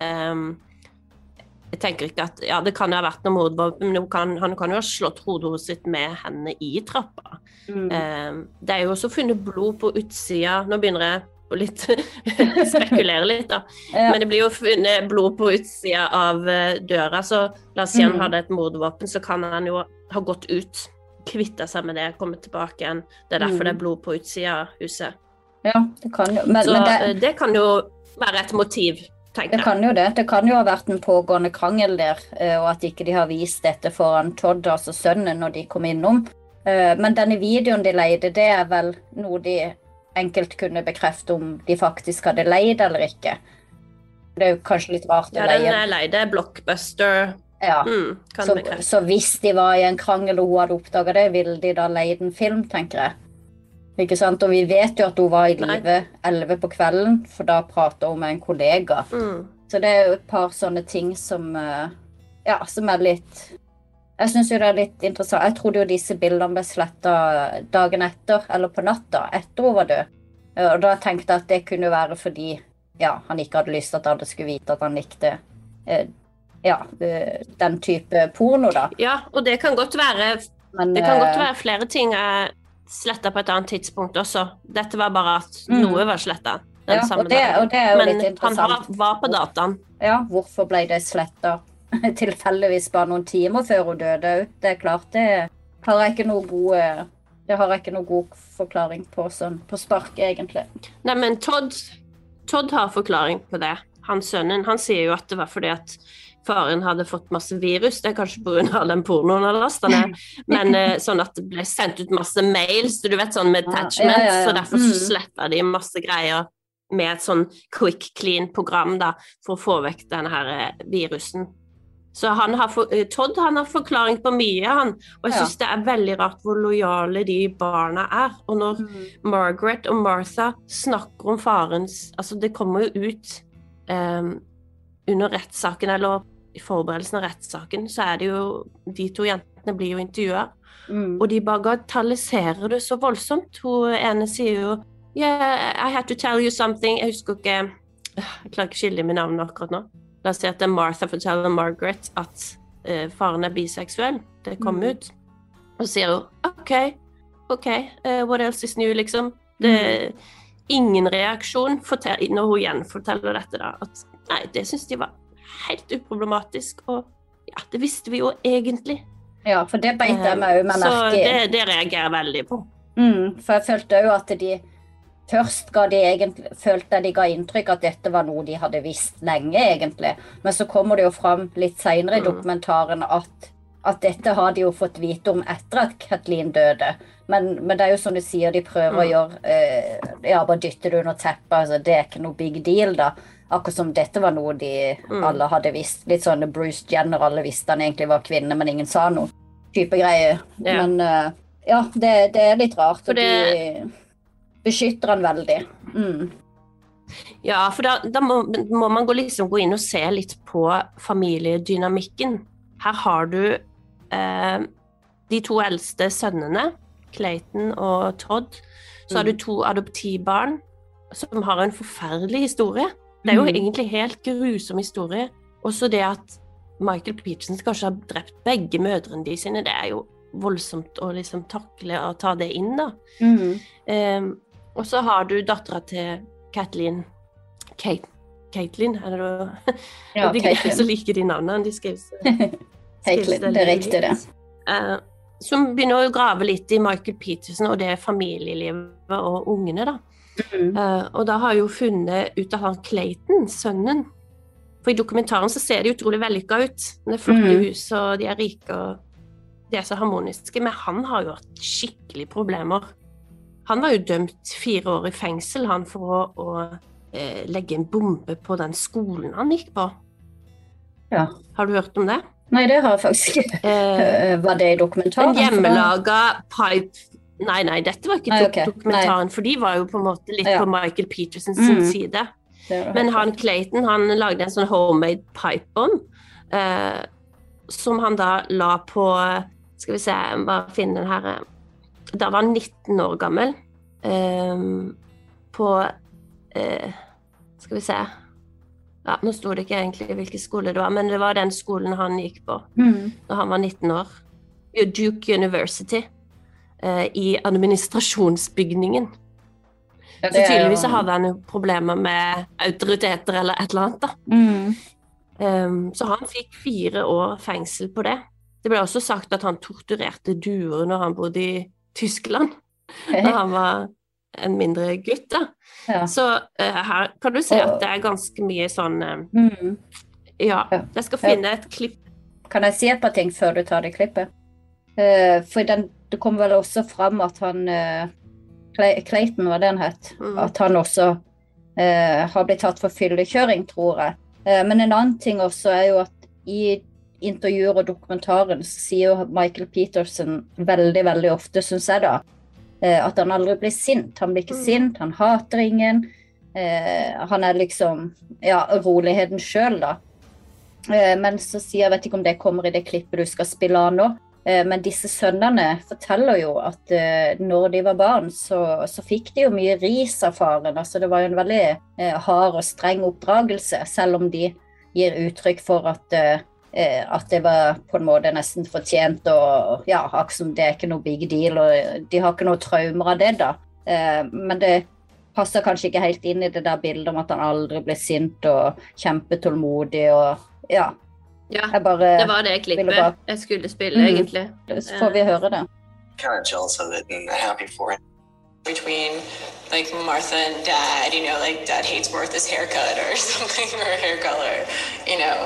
Ehm, jeg tenker ikke at Ja, det kan ha vært noe mordvåpen, men kan, han kan jo ha slått hodet sitt med hendene i trappa. Mm. Eh, det er jo også funnet blod på utsida Nå begynner jeg å litt spekulere litt, da. Ja. Men det blir jo funnet blod på utsida av eh, døra, så la oss si han Mm. hadde et mordvåpen, så kan han jo ha gått ut, kvitta seg med det, kommet tilbake igjen. Det er derfor Mm. det er blod på utsida av huset. ja, det kan jo Men, Så men det, det, det kan jo være et motiv, tenker det kan jo det. Det kan jo ha vært en pågående krangel der, eh, og at ikke de har vist dette foran Todd, altså sønnen, når de kom innom. Eh, Men denne videoen de leide, det er vel noe de enkelt kunne bekrefte om de faktisk hadde leid eller ikke. Det er jo kanskje litt rart å Ja, den leie. er lei. Det er Blockbuster. Ja. Mm, Så, så hvis de var i en krangel og hun hadde oppdaga det, ville de da leid en film, tenker jeg. Ikke sant? Og vi vet jo at hun var i live 11 på kvelden, for da prata hun med en kollega. Mm. Så det er jo et par sånne ting som eh, Ja, som er litt Jeg syns jo det er litt interessant. Jeg trodde jo disse bildene ble sletta dagen etter, eller på natta, etter hun var død. Og da tenkte jeg at det kunne være fordi ja, han ikke hadde lyst til at alle skulle vite at han likte eh, ja, eh, den type porno, da. Ja, og det kan godt være Men, Det kan godt være flere ting er sletta på et annet tidspunkt også. Dette var bare at Mm. noe var sletta Ja, og det- og det Men han har, var på dataen. Ja, hvorfor ble det sletta tilfeldigvis bare noen timer før hun døde òg? Det er klart, det har jeg ikke noe god Det har jeg ikke noen god forklaring på sånn på sparket, egentlig. Nei, men Todd, Todd har forklaring på det. Han sønnen han sier jo at det var fordi at faren hadde fått masse virus. Det er kanskje pga. den pornoen han lasta ned, men eh, sånn at det ble sendt ut masse mails, du vet sånn med Ja, ja, ja, ja. så derfor Mm. sletta de masse greier med et sånn quick clean-program da, for å få vekk denne her eh, virusen. Så han har for, eh, Todd han har forklaring på mye, han. Og jeg syns det er veldig rart hvor lojale de barna er. Og når Mm. Margaret og Martha snakker om farens Altså, det kommer jo ut um, under rettssaken, eller i forberedelsen av rettssaken, så er det jo De to jentene blir jo intervjua, Mm. og de bagatelliserer det så voldsomt. Hun ene sier jo Yeah, I had to tell you something. Jeg husker ikke Jeg klarer ikke å skille med navnet akkurat nå. La oss si at det er Martha forteller Margaret at uh, faren er biseksuell. Det kom Mm. ut. Og så sier hun OK, OK, uh, what else is new, liksom? Det, ingen reaksjon når hun gjenforteller dette, da. At nei, det syns de var helt uproblematisk. Og ja, det visste vi jo egentlig. Ja, for det beit jeg meg òg med merke i. det, det reagerer jeg veldig på. Mm, for jeg følte òg at de Først ga de egentlig, følte jeg de ga inntrykk at dette var noe de hadde visst lenge, egentlig. Men så kommer det jo fram litt seinere i Mm. dokumentaren at, at dette har de jo fått vite om etter at Kathleen døde. Men, men det er jo som du sier, de prøver å Mm. gjøre eh, Ja, bare dytte det under teppet. Altså, det er ikke noe big deal, da. Akkurat som dette var noe de Mm. alle hadde visst. Litt sånn Bruce Jenner, alle visste han egentlig var kvinne, men ingen sa noe. Type greie. Ja. Men uh, ja, det, det er litt rart. For og de beskytter han veldig. Mm. Ja, for da, da må, må man gå, liksom gå inn og se litt på familiedynamikken. Her har du eh, de to eldste sønnene, Clayton og Todd. Så har du Mm. to adoptivbarn som har en forferdelig historie. Det er jo Mm. egentlig helt grusom historie. Også det at Michael Peterson kanskje har drept begge mødrene de sine, det er jo voldsomt å liksom takle og ta det inn, da. Mm. Um, og så har du dattera til Kathleen Kate, Caitlin, er det da? Ja, de, så liker de navnene. De skrives, Caitlin, det er riktig, det. Uh, som begynner å grave litt i Michael Peterson og det familielivet og ungene, da. Mm. Eh, og da har jeg jo funnet ut av han Clayton, sønnen. For i dokumentaren så ser det utrolig vellykka ut. Det er flotte Mm. hus, og de er rike, og de er så harmoniske. Men han har jo hatt skikkelig problemer. Han var jo dømt fire år i fengsel, han, for å, å eh, legge en bombe på den skolen han gikk på. Ja. Har du hørt om det? Nei, det har jeg faktisk ikke. Eh, Eh, Var det i dokumentaren? en hjemmelaga pipe Nei, nei, dette var ikke Nei, okay. dokumentaren, dokumentaren, for de var jo på en måte litt Ja. på Michael Petersons Mm. side. Men han Clayton han lagde en sånn homemade pipe bomb, eh, som han da la på Skal vi se, jeg bare finne den her eh, Da var han 19 år gammel. Eh, på eh, Skal vi se ja, Nå sto det ikke egentlig hvilken skole det var, men det var den skolen han gikk på Mm. da han var 19 år. Duke University. Eh, I administrasjonsbygningen. Ja, Så jo- tydeligvis så hadde han jo problemer med autoriteter eller et eller annet. da. Mm. Um, så han fikk fire år fengsel på det. Det ble også sagt at han torturerte duer når han bodde i Tyskland, da han var en mindre gutt. da. Ja. Så uh, her kan du se at det er ganske mye sånn eh, Mm. Ja, Ja. jeg skal finne et klipp. Kan jeg si et par ting før du tar det klippet? Eh, for den, det kom vel også fram at han eh, Clayton, var det han het? Mm. At han også eh, har blitt tatt for fyllekjøring, tror jeg. Men en annen ting også er jo at i intervjuer og dokumentaren så sier jo Michael Peterson veldig, veldig ofte, syns jeg da, at han aldri blir sint. Han blir ikke Mm. sint, han hater ingen. Han er liksom ja, roligheten sjøl, da. Men så sier jeg vet ikke om det kommer i det klippet du skal spille av nå. Eh, Men disse sønnene forteller jo at eh, når de var barn, så, så fikk de jo mye ris av faren. Altså det var jo en veldig eh, hard og streng oppdragelse, selv om de gir uttrykk for at, at det var på en måte nesten fortjent og ja, det er ikke noe big deal, og de har ikke noe traumer av det, da. Men det passer kanskje ikke helt inn i det der bildet om at han aldri ble sint og kjempetålmodig og ja. Ja, Jeg bare det var det klippet bare- jeg skulle spille, Mm. egentlig. Så får vi høre det. kind of jealous of it and happy for it. between like Martha and Dad, you know, like Dad hates Martha's haircut or something or hair color, you know.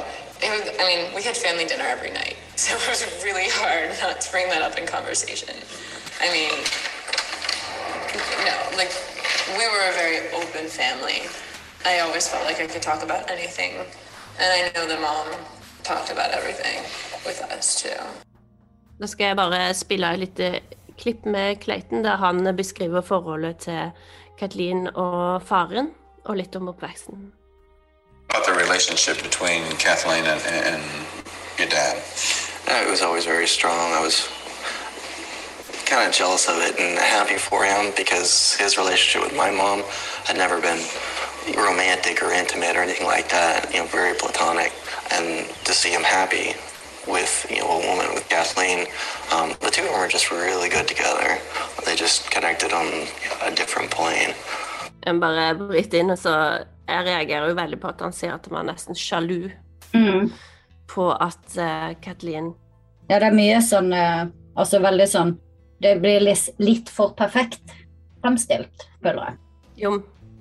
it was, I mean, we had family dinner every night, so it was really hard not to bring that up in conversation. I mean, no, like, we were a very open family. I always felt like I could talk about anything, and I know the mom talked about everything with us too. Nå skal jeg bare spille et lite klipp med Clayton, der han beskriver forholdet til Kathleen og faren, og litt om oppveksten. About the relationship between Kathleen and, and your dad. Uh, It was always very strong. I was kind of jealous of it and happy for him because his relationship with my mom had never been romantic or intimate or anything like that. You know, very platonic. And to see him happy with you know a woman with Kathleen, um, the two of them were just really good together. They just connected on a different plane. Jeg bare bryter inn, og så jeg reagerer jo veldig på at han sier at han var nesten sjalu Mm. på at eh, Kathleen Ja, det er mye sånn eh, Altså veldig sånn Det blir litt, litt for perfekt fremstilt, føler jeg. Jo,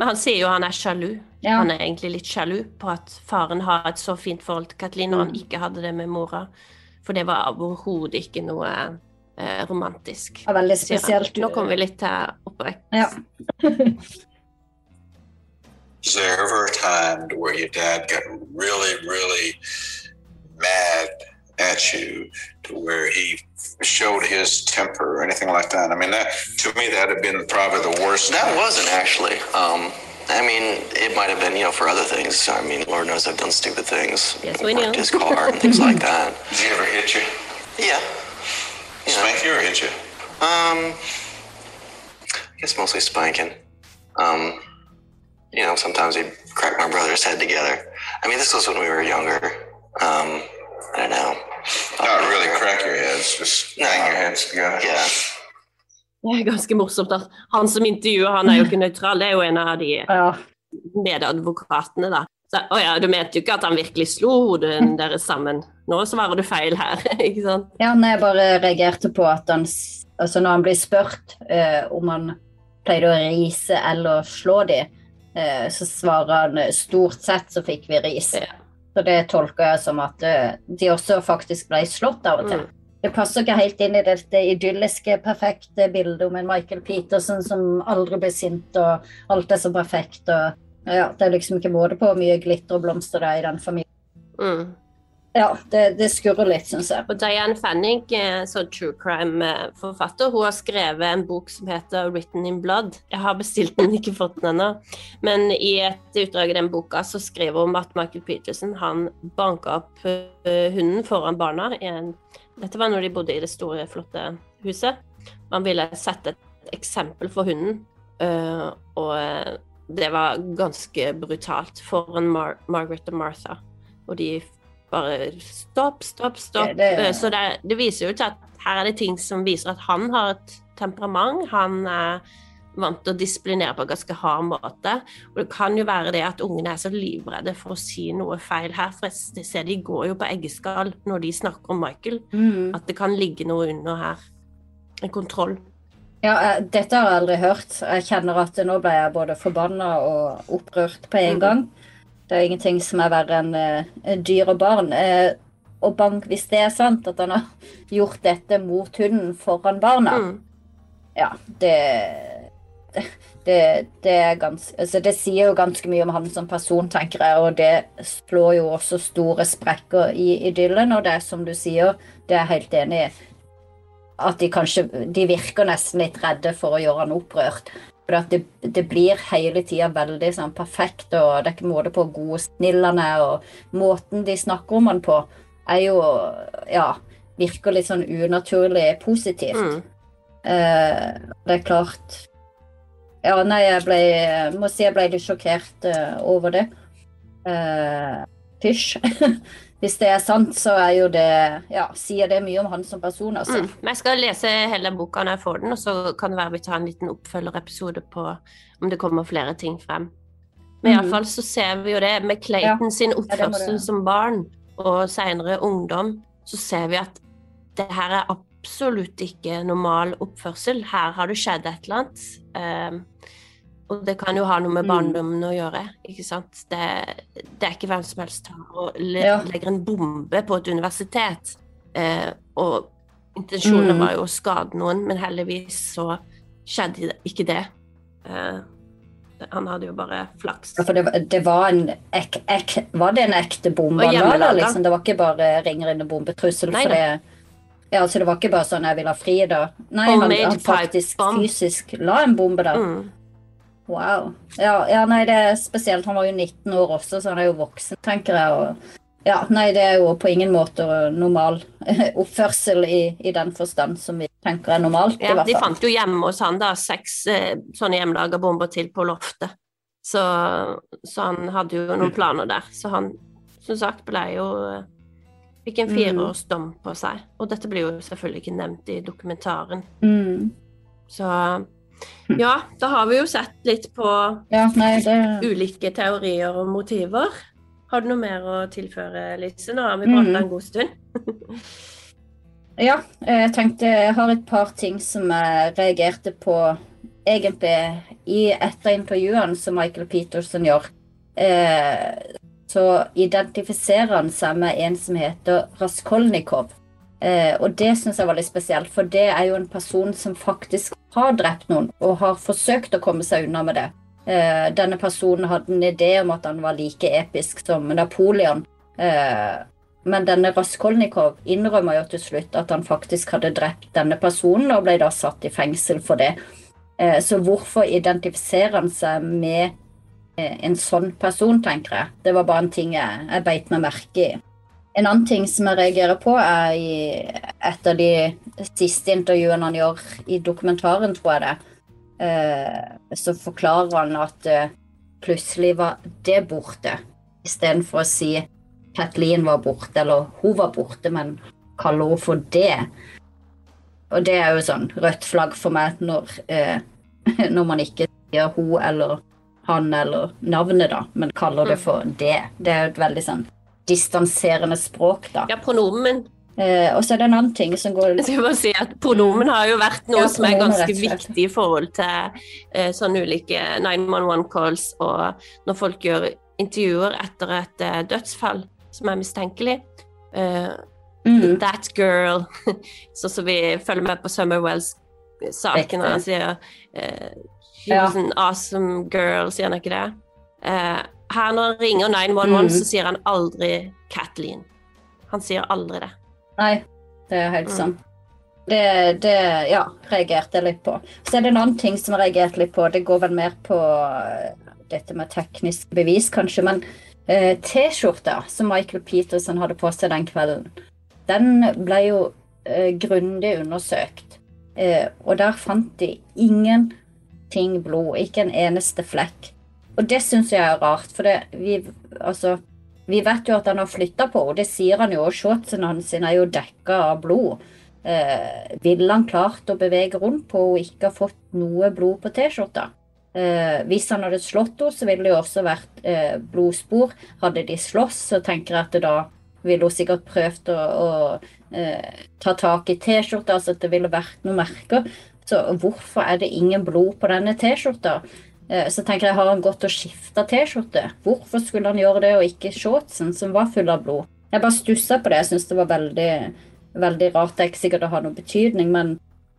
men han sier jo han er sjalu. Ja. Han er egentlig litt sjalu på at faren har et så fint forhold til Kathleen, Mm. han ikke hadde det med mora. For det var overhodet ikke noe eh, romantisk. Ja, veldig spesielt. Nå kommer vi litt til oppvekst. Ja. Is there ever a time where your dad got really, really mad at you to where he showed his temper or anything like that? I mean, that to me, that had been probably the worst. That wasn't actually. Um, I mean, it might have been, you know, for other things. I mean, Lord knows I've done stupid things. Yes, we Wrecked know. his car and things like that. Did he ever hit you? Yeah. You know, Spank you or hit you? um, I guess mostly spanking. Um, you know, sometimes he'd crack my brother's head together. I mean, this was when we were younger. Yeah. Det er ganske morsomt at han som intervjuer, han er jo ikke nøytral. Det er jo en av de ja. medadvokatene, da. Så, å ja, du mente jo ikke at han virkelig slo hodet deres sammen. Nå svarer du feil her, ikke sant? Ja, nei, jeg bare reagerte på at han altså når han blir spurt uh, om han pleide å rise eller slå de, uh, så svarer han eh, stort sett så fikk vi ris. Ja. Så det tolker jeg som at uh, de også faktisk ble slått av og til. Mm. Det passer ikke helt inn i dette idylliske, perfekte bildet om en Michael Peterson som aldri blir sint, og alt er så perfekt. og ja, Det er liksom ikke måte på hvor mye glitter og blomster det er i den familien. Mm. Ja, det, det skurrer litt, syns jeg. Og Diane Fanning, eh, så true crime-forfatter, hun har skrevet en bok som heter 'Written in Blood'. Jeg har bestilt den, ikke fått den ennå. Men i et utdrag i den boka så skriver hun at Michael Peterson han banka opp eh, hunden foran barna. I en, dette var når de bodde i det store, flotte huset. Man ville sette et eksempel for hunden, eh, og eh, det var ganske brutalt foran Mar Margaret og Martha. Og de bare Stopp, stopp, stopp. Det- det- Eh, Så det, det viser jo til at her er det ting som viser at han har et temperament. Han er vant til å disiplinere på en ganske hard måte. Og det kan jo være det at ungene er så livredde for å si noe feil her. For jeg ser de går jo på eggeskall når de snakker om Michael. Mm. At det kan ligge noe under her. En kontroll. Ja, eh, dette har jeg aldri hørt. Jeg kjenner at nå ble jeg både forbanna og opprørt på en Mhm. gang. Det er ingenting som er verre enn eh, dyr og barn. Eh, og bank, hvis det er sant at han har gjort dette mot hunden foran barna, Mm. ja, det det, det, er gans, altså det sier jo ganske mye om han som person, tenker jeg, og det slår jo også store sprekker i idyllen. Og det er som du sier, det er jeg helt enig i, at de kanskje de virker nesten litt redde for å gjøre han opprørt. For at det, det blir hele tida veldig sånn perfekt, og det er ikke måte på gode snillene og måten de snakker om han på, er jo ja, virker litt sånn unaturlig positivt. Mm. Eh, det er klart Ja, nei, jeg ble må si jeg ble litt sjokkert uh, over det. Uh, Pysj. Hvis det er sant, så er jo det Ja, sier det mye om han som person, altså. Mm. Men jeg skal lese hele boka når jeg får den, og så kan det være vi tar en liten oppfølgerepisode på om det kommer flere ting frem. Men Mm. iallfall så ser vi jo det med Clayton sin det må oppførsel det. som barn, og seinere ungdom, så ser vi at det her er absolutt ikke normal oppførsel. Her har det skjedd et eller annet. Um, Og det kan jo ha noe med Mm. barndommen å gjøre, ikke sant. Det, det er ikke hvem som helst tar og legger en bombe på et universitet. Eh, og intensjonen Mm. var jo å skade noen, men heldigvis så skjedde ikke det. Eh, han hadde jo bare flaks. Ja, For det, var- det var en ek, ek, Var det en ekte bombe? Han la der. Liksom? Det var ikke bare ringer inn og bombetrussel? Nei for det, ja, altså det var ikke bare sånn 'jeg vil ha fri', da? Nei, han, han faktisk fysisk la en bombe der. Mm. Wow. Ja, ja, nei, det er spesielt. Han var jo 19 år også, så han er jo voksen, tenker jeg. Og, ja, nei, det er jo på ingen måte normal oppførsel i, i den forstand som vi tenker er normalt, Ja, de fant jo hjemme hos han da seks eh, sånne hjemmelaga bomber til på loftet. Så, så han hadde jo noen planer der. Så han som sagt ble jo eh, Fikk en Mm. fireårsdom på seg. Og dette blir jo selvfølgelig ikke nevnt i dokumentaren. Mm. Så ja, da har vi jo sett litt på Ja, nei, det ulike teorier og motiver. Har du noe mer å tilføre, Lise? Nå har vi prata Mm. en god stund. Ja, jeg tenkte jeg har et par ting som jeg reagerte på egentlig i etter intervjuene som Michael Peterson gjør. Eh, så identifiserer han seg med en som heter Raskolnikov. Eh, og det syns jeg var litt spesielt, for det er jo en person som faktisk har drept noen, og har forsøkt å komme seg unna med det. Eh, denne personen hadde en idé om at han var like episk som Napoleon. Eh, men denne Raskolnikov innrømmer jo til slutt at han faktisk hadde drept denne personen, og ble da satt i fengsel for det. Eh, Så hvorfor identifiserer han seg med en sånn person, tenker jeg. Det var bare en ting jeg, jeg beit meg merke i. En annen ting som jeg reagerer på, er i et av de siste intervjuene han gjør i dokumentaren, tror jeg det. Eh, så forklarer han at eh, plutselig var det borte, istedenfor å si Kathleen var borte, eller hun var borte, men kaller hun for det. Og det er jo sånn rødt flagg for meg når, eh, når man ikke sier hun eller han eller navnet, da, men kaller det for det. Det er jo et veldig sånn distanserende språk, da. Ja, pronomen. Eh, og så er det en annen ting som går Jeg skal bare si at Pronomen har jo vært noe Ja, som er ganske viktig i forhold til eh, sånne ulike 911-calls, og når folk gjør intervjuer etter et eh, dødsfall som er mistenkelig. Eh, mm, That girl. Sånn som vi følger med på Summerwells-saken, og han sier eh, Ja. an awesome girl, sier han ikke det? Eh, her når han ringer 911, Mm. så sier han aldri Kathleen. Han sier aldri det. Nei, det er helt Mm. sant. Det, det ja, reagerte jeg litt på. Så er det en annen ting som jeg reagerte litt på. Det går vel mer på eh, dette med teknisk bevis, kanskje. Men eh, T-skjorta som Michael Peterson hadde på seg den kvelden, den ble jo eh, grundig undersøkt. Eh, og der fant de ingenting blod. Ikke en eneste flekk. Og det syns jeg er rart, for det, vi, altså, vi vet jo at han har flytta på henne, det sier han jo, og shortsen hans er jo dekka av blod. Eh, ville han klart å bevege rundt på og ikke ha fått noe blod på T-skjorta? Eh, hvis han hadde slått henne, så ville det jo også vært eh, blodspor. Hadde de slåss, så tenker jeg at da ville hun sikkert prøvd å, å eh, ta tak i T-skjorta, altså at det ville vært noen merker. Så hvorfor er det ingen blod på denne T-skjorta? Eh, Så tenker jeg, har han gått og skifta T-skjorte? Hvorfor skulle han gjøre det, og ikke shortsen, som var full av blod? Jeg bare stussa på det. Jeg syns det var veldig, veldig rart. Det er ikke sikkert det har noen betydning, men,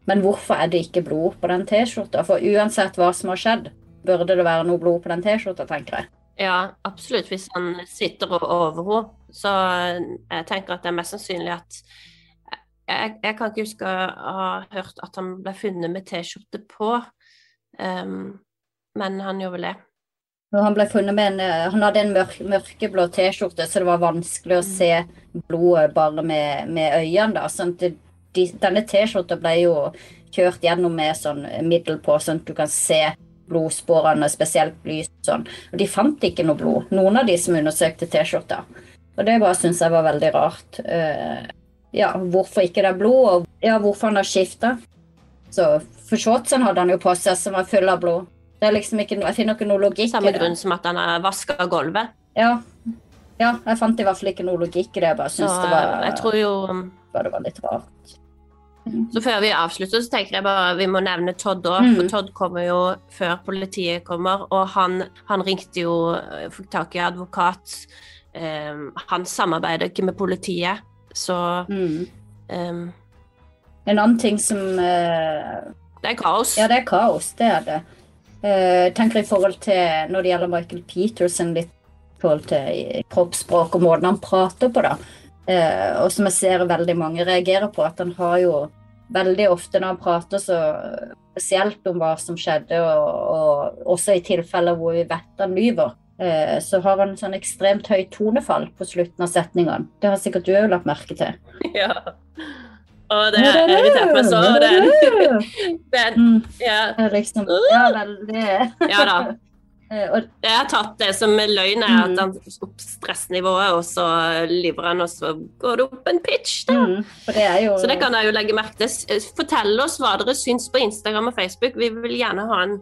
men hvorfor er det ikke blod på den T-skjorta? For uansett hva som har skjedd, burde det være noe blod på den T-skjorta, tenker jeg. Ja, absolutt. Hvis han sitter over henne. Så jeg tenker at det er mest sannsynlig at jeg, jeg kan ikke huske å ha hørt at han ble funnet med T-skjorte på, um, men han gjorde vel det. Han en, eh, han hadde en mørk, mørkeblå T-skjorte, så det var vanskelig å se blodet bare med, med øynene. da, sånn det, de, Denne T-skjorta ble jo kjørt gjennom med sånn middel på, sånn at du kan se blodsporene, spesielt lys sånn. Og de fant ikke noe blod, noen av de som undersøkte T-skjorta. Og det bare syns jeg var veldig rart. Eh, ja, hvorfor ikke det er blod, og ja, hvorfor han har skifta. Så for shortsen hadde han jo på seg som var full av blod. Det er liksom ikke, Jeg finner ikke noe logikk Samme i det. grunn som at han har vaska gulvet. Ja. ja, jeg fant i hvert fall ikke noe logikk i det. Jeg bare syns det var, jeg tror jo det var litt rart. Så før vi avslutter, så tenker jeg bare vi må nevne Todd òg. Mm. For Todd kommer jo før politiet kommer, og han, han ringte jo eh, Fikk tak i advokat. Um, han samarbeider ikke med politiet, så Mm. um, En annen ting som uh, det er kaos. Ja, det er kaos, det er det. Uh, tenker i forhold til, Når det gjelder Michael Peterson, litt i forhold til kroppsspråk og måten han prater på, da. Uh, og som jeg ser veldig mange reagerer på, at han har jo veldig ofte når han prater så spesielt om hva som skjedde, og, og også i tilfeller hvor vi vet han lyver, så har han sånn ekstremt høyt tonefall på slutten av setningene. Det har sikkert du òg lagt merke til. Ja. Og det har irritert meg så. Det er, det er, Mm, ja, liksom, ja, veldig ja da. Eh, Jeg har tatt det som løgn, er at Mm. han opp stressnivået, og så lyver han, og så går det opp en pitch. da. Mm, det jo Så det kan jeg jo legge merke til. Fortell oss hva dere syns på Instagram og Facebook. Vi vil gjerne ha en,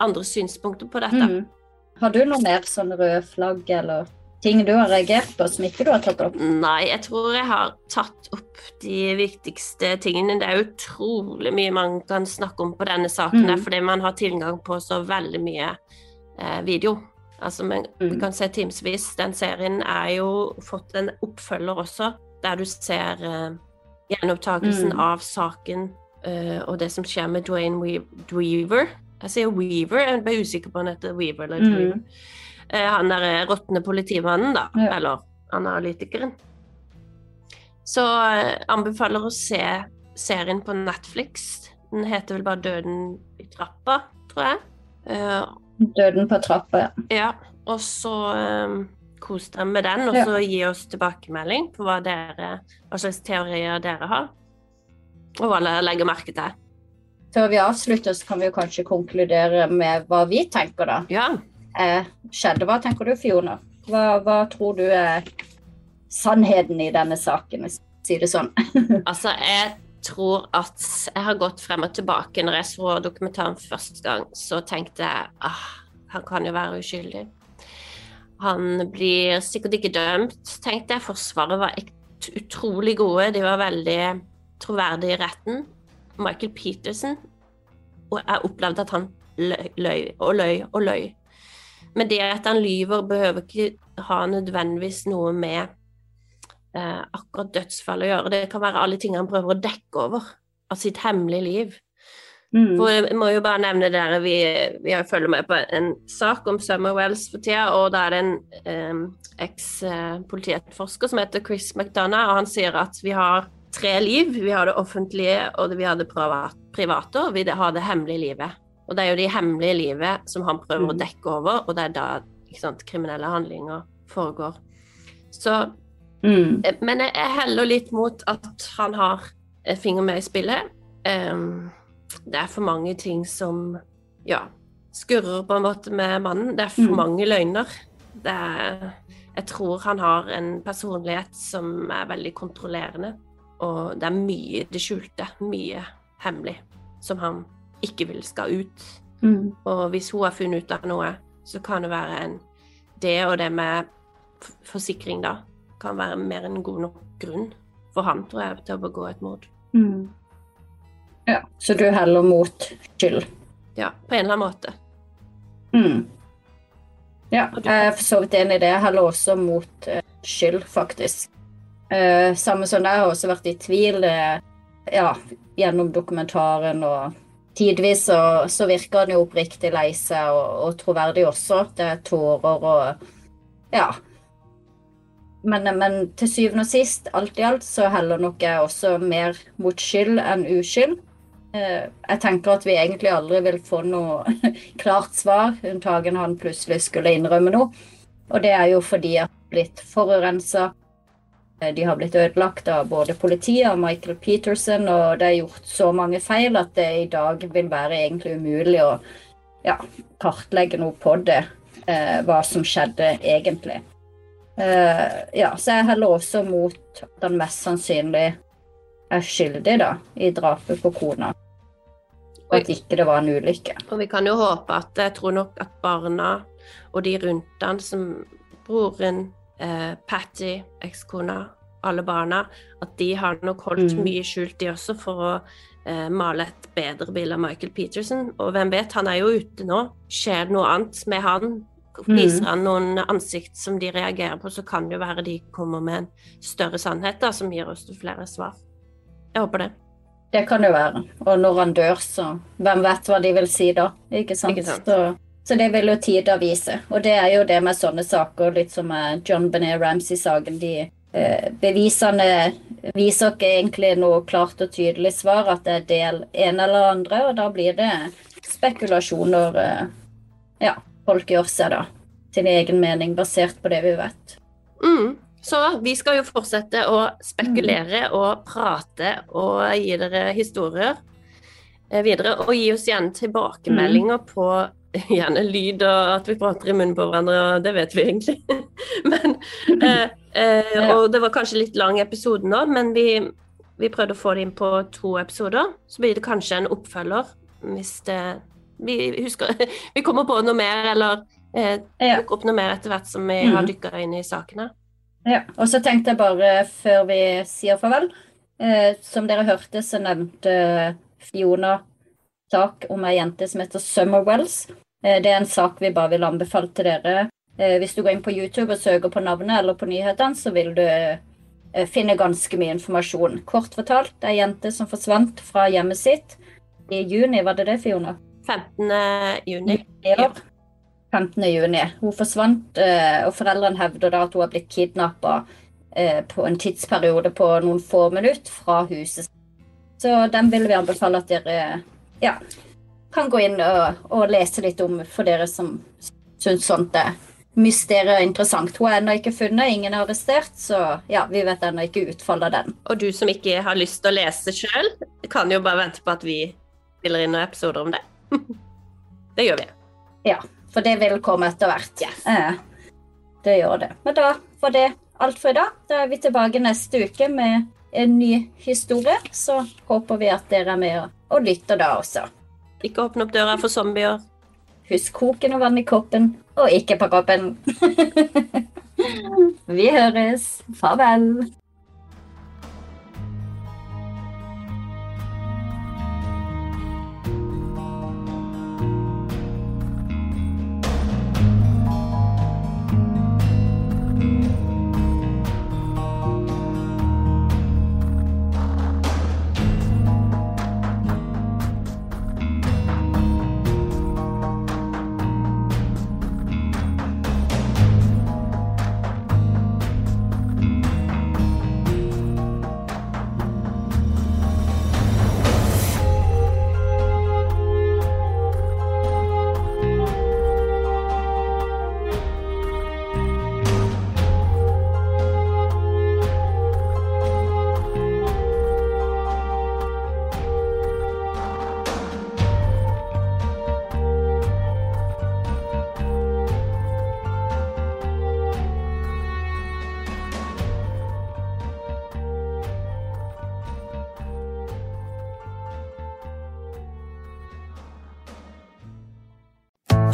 andre synspunkter på dette. mm. Har du noe mer sånn røde flagg eller ting du har reagert på som ikke du har tatt opp? Nei, jeg tror jeg har tatt opp de viktigste tingene. Det er utrolig mye man kan snakke om på denne saken, Mm. fordi man har tilgang på så veldig mye eh, video. Altså, Vi Mm. kan se timevis. Den serien er jo fått en oppfølger også, der du ser eh, gjenopptakelsen Mm. av saken eh, og det som skjer med Dwayne Weaver. Jeg sier Weaver, jeg ble usikker på om han heter Weaver eller Mm. Weaver. Eh, han derre råtne politimannen, da. Ja. Eller analytikeren. Så eh, anbefaler å se serien på Netflix. Den heter vel bare 'Døden i trappa', tror jeg. Eh, Døden på trappa, ja. ja, og så um, kos dere med den, og Ja. så gi oss tilbakemelding på hva, dere, hva slags teorier dere har, og hva dere legger merke til. Før vi avslutter, så kan vi kanskje konkludere med hva vi tenker, da. Ja, Eh, skjedde, hva tenker du, Fiona? Hva, hva tror du er sannheten i denne saken, hvis jeg sier det sånn? altså, jeg tror at jeg har gått frem og tilbake. Når jeg så dokumentaren første gang, så tenkte jeg ah, han kan jo være uskyldig. Han blir sikkert ikke dømt, tenkte jeg. Forsvaret var utrolig gode. De var veldig troverdige i retten. Michael Peterson Og jeg opplevde at han løy, og løy og løy. Men det at han lyver, behøver ikke ha nødvendigvis noe med eh, akkurat dødsfall å gjøre. Det kan være alle ting han prøver å dekke over av sitt hemmelige liv. Mm. For jeg må jo bare nevne dere, vi, vi har- følger med på en sak om Summer Wells for tida, og da er det en eh, eks-politietterforsker som heter Chris McDonough, og han sier at vi har tre liv. Vi har det offentlige, og vi har det private, og vi har det hemmelige livet. Og det er jo det hemmelige livet som han prøver å Mm. dekke over, og det er da sant, kriminelle handlinger foregår. Så Mm. Eh, Men jeg heller litt mot at han har en finger med i spillet. Um, det er for mange ting som ja, skurrer på en måte med mannen. Det er for Mm. mange løgner. Det er, jeg tror han har en personlighet som er veldig kontrollerende. Og det er mye det skjulte, mye hemmelig, som han ikke vil skal ut. Mm. Og hvis hun har funnet ut av noe, så kan det være en Det og det med forsikring, da, kan være mer enn god nok grunn for han, tror jeg, til å begå et mord. Mm. Ja, så du heller mot skyld? Ja, på en eller annen måte. Mm. Ja, jeg er for så vidt enig i det. Jeg heller også mot eh, skyld, faktisk. Eh, samme som deg, jeg har også vært i tvil eh, ja, gjennom dokumentaren. og Tidvis så, så virker han jo oppriktig lei seg og, og troverdig også. Det er tårer og Ja. Men, men til syvende og sist, alt i alt, så heller nok jeg også mer mot skyld enn uskyld. Eh, Jeg tenker at vi egentlig aldri vil få noe klart svar, unntagen han plutselig skulle innrømme noe. Og det er jo fordi at har blitt forurensa. De har blitt ødelagt av både politiet og Michael Peterson, og det er gjort så mange feil at det i dag vil være egentlig umulig å ja, kartlegge noe på det, eh, hva som skjedde egentlig. Eh, ja, så jeg heller også mot at han mest sannsynlig er skyldig da, i drapet på kona. Og at ikke det var en ulykke. Og vi kan jo håpe at Jeg tror nok at barna og de rundt han, som broren, eh, Patty, ekskona, alle barna, at de har nok holdt Mm. mye skjult, de også, for å eh, male et bedre bilde av Michael Peterson. Og hvem vet, han er jo ute nå. Skjer det noe annet med han? Mm. Viser han noen ansikt som de reagerer på, så kan det jo være de kommer med en større sannhet da, som gir oss flere svar. Jeg håper det. Det kan det være. Og når han dør, så hvem vet hva de vil si da? Ikke sant? Ikke sant. Så, så det vil jo tida vise. Og det er jo det med sånne saker, litt som John Benet Ramsey-saken. De bevisene viser ikke egentlig noe klart og tydelig svar, at det er del ene eller andre, og da blir det spekulasjoner eh, ja, folk gjør seg da. Til egen mening basert på det vi vet. Mm. Så vi skal jo fortsette å spekulere og prate og gi dere historier eh, videre. Og gi oss gjerne tilbakemeldinger på gjerne lyd og at vi prater i munnen på hverandre, og det vet vi egentlig. men, eh, eh, og det var kanskje litt lang episode nå, men vi, vi prøvde å få det inn på to episoder. Så blir det kanskje en oppfølger hvis det vi, husker, vi kommer på noe mer, eller eh, Ja. dukker opp noe mer etter hvert som vi mm. har dykka inn i sakene. Ja, og så tenkte jeg bare før vi sier farvel eh, Som dere hørte, så nevnte Fiona sak om ei jente som heter Summer Wells. Eh, det er en sak vi bare vil anbefale til dere. Eh, hvis du går inn på YouTube og søker på navnet eller på nyhetene, så vil du eh, finne ganske mye informasjon. Kort fortalt, ei jente som forsvant fra hjemmet sitt i juni, var det det, Fiona? 15. juni. Ja. 15. juni. Hun forsvant, eh, og foreldrene hevder da at hun har blitt kidnappa på en tidsperiode på noen få minutter fra huset. Så den vil vi anbefale at dere ja, kan gå inn og, og lese litt om for dere som syns sånt er mysteriet er interessant. Hun er ennå ikke funnet, ingen er arrestert, så ja, vi vet ennå ikke utfallet av den. Og du som ikke har lyst til å lese sjøl, kan jo bare vente på at vi spiller inn noen episoder om det. det gjør vi. Ja, for det vil komme etter hvert. Eh, det gjør det. Men da var det alt for i dag. Da er vi tilbake neste uke med en ny historie. Så håper vi at dere er med og lytter da også. Ikke åpne opp døra for zombier. Husk koken og vann i koppen, og ikke på kroppen. vi høres. Farvel.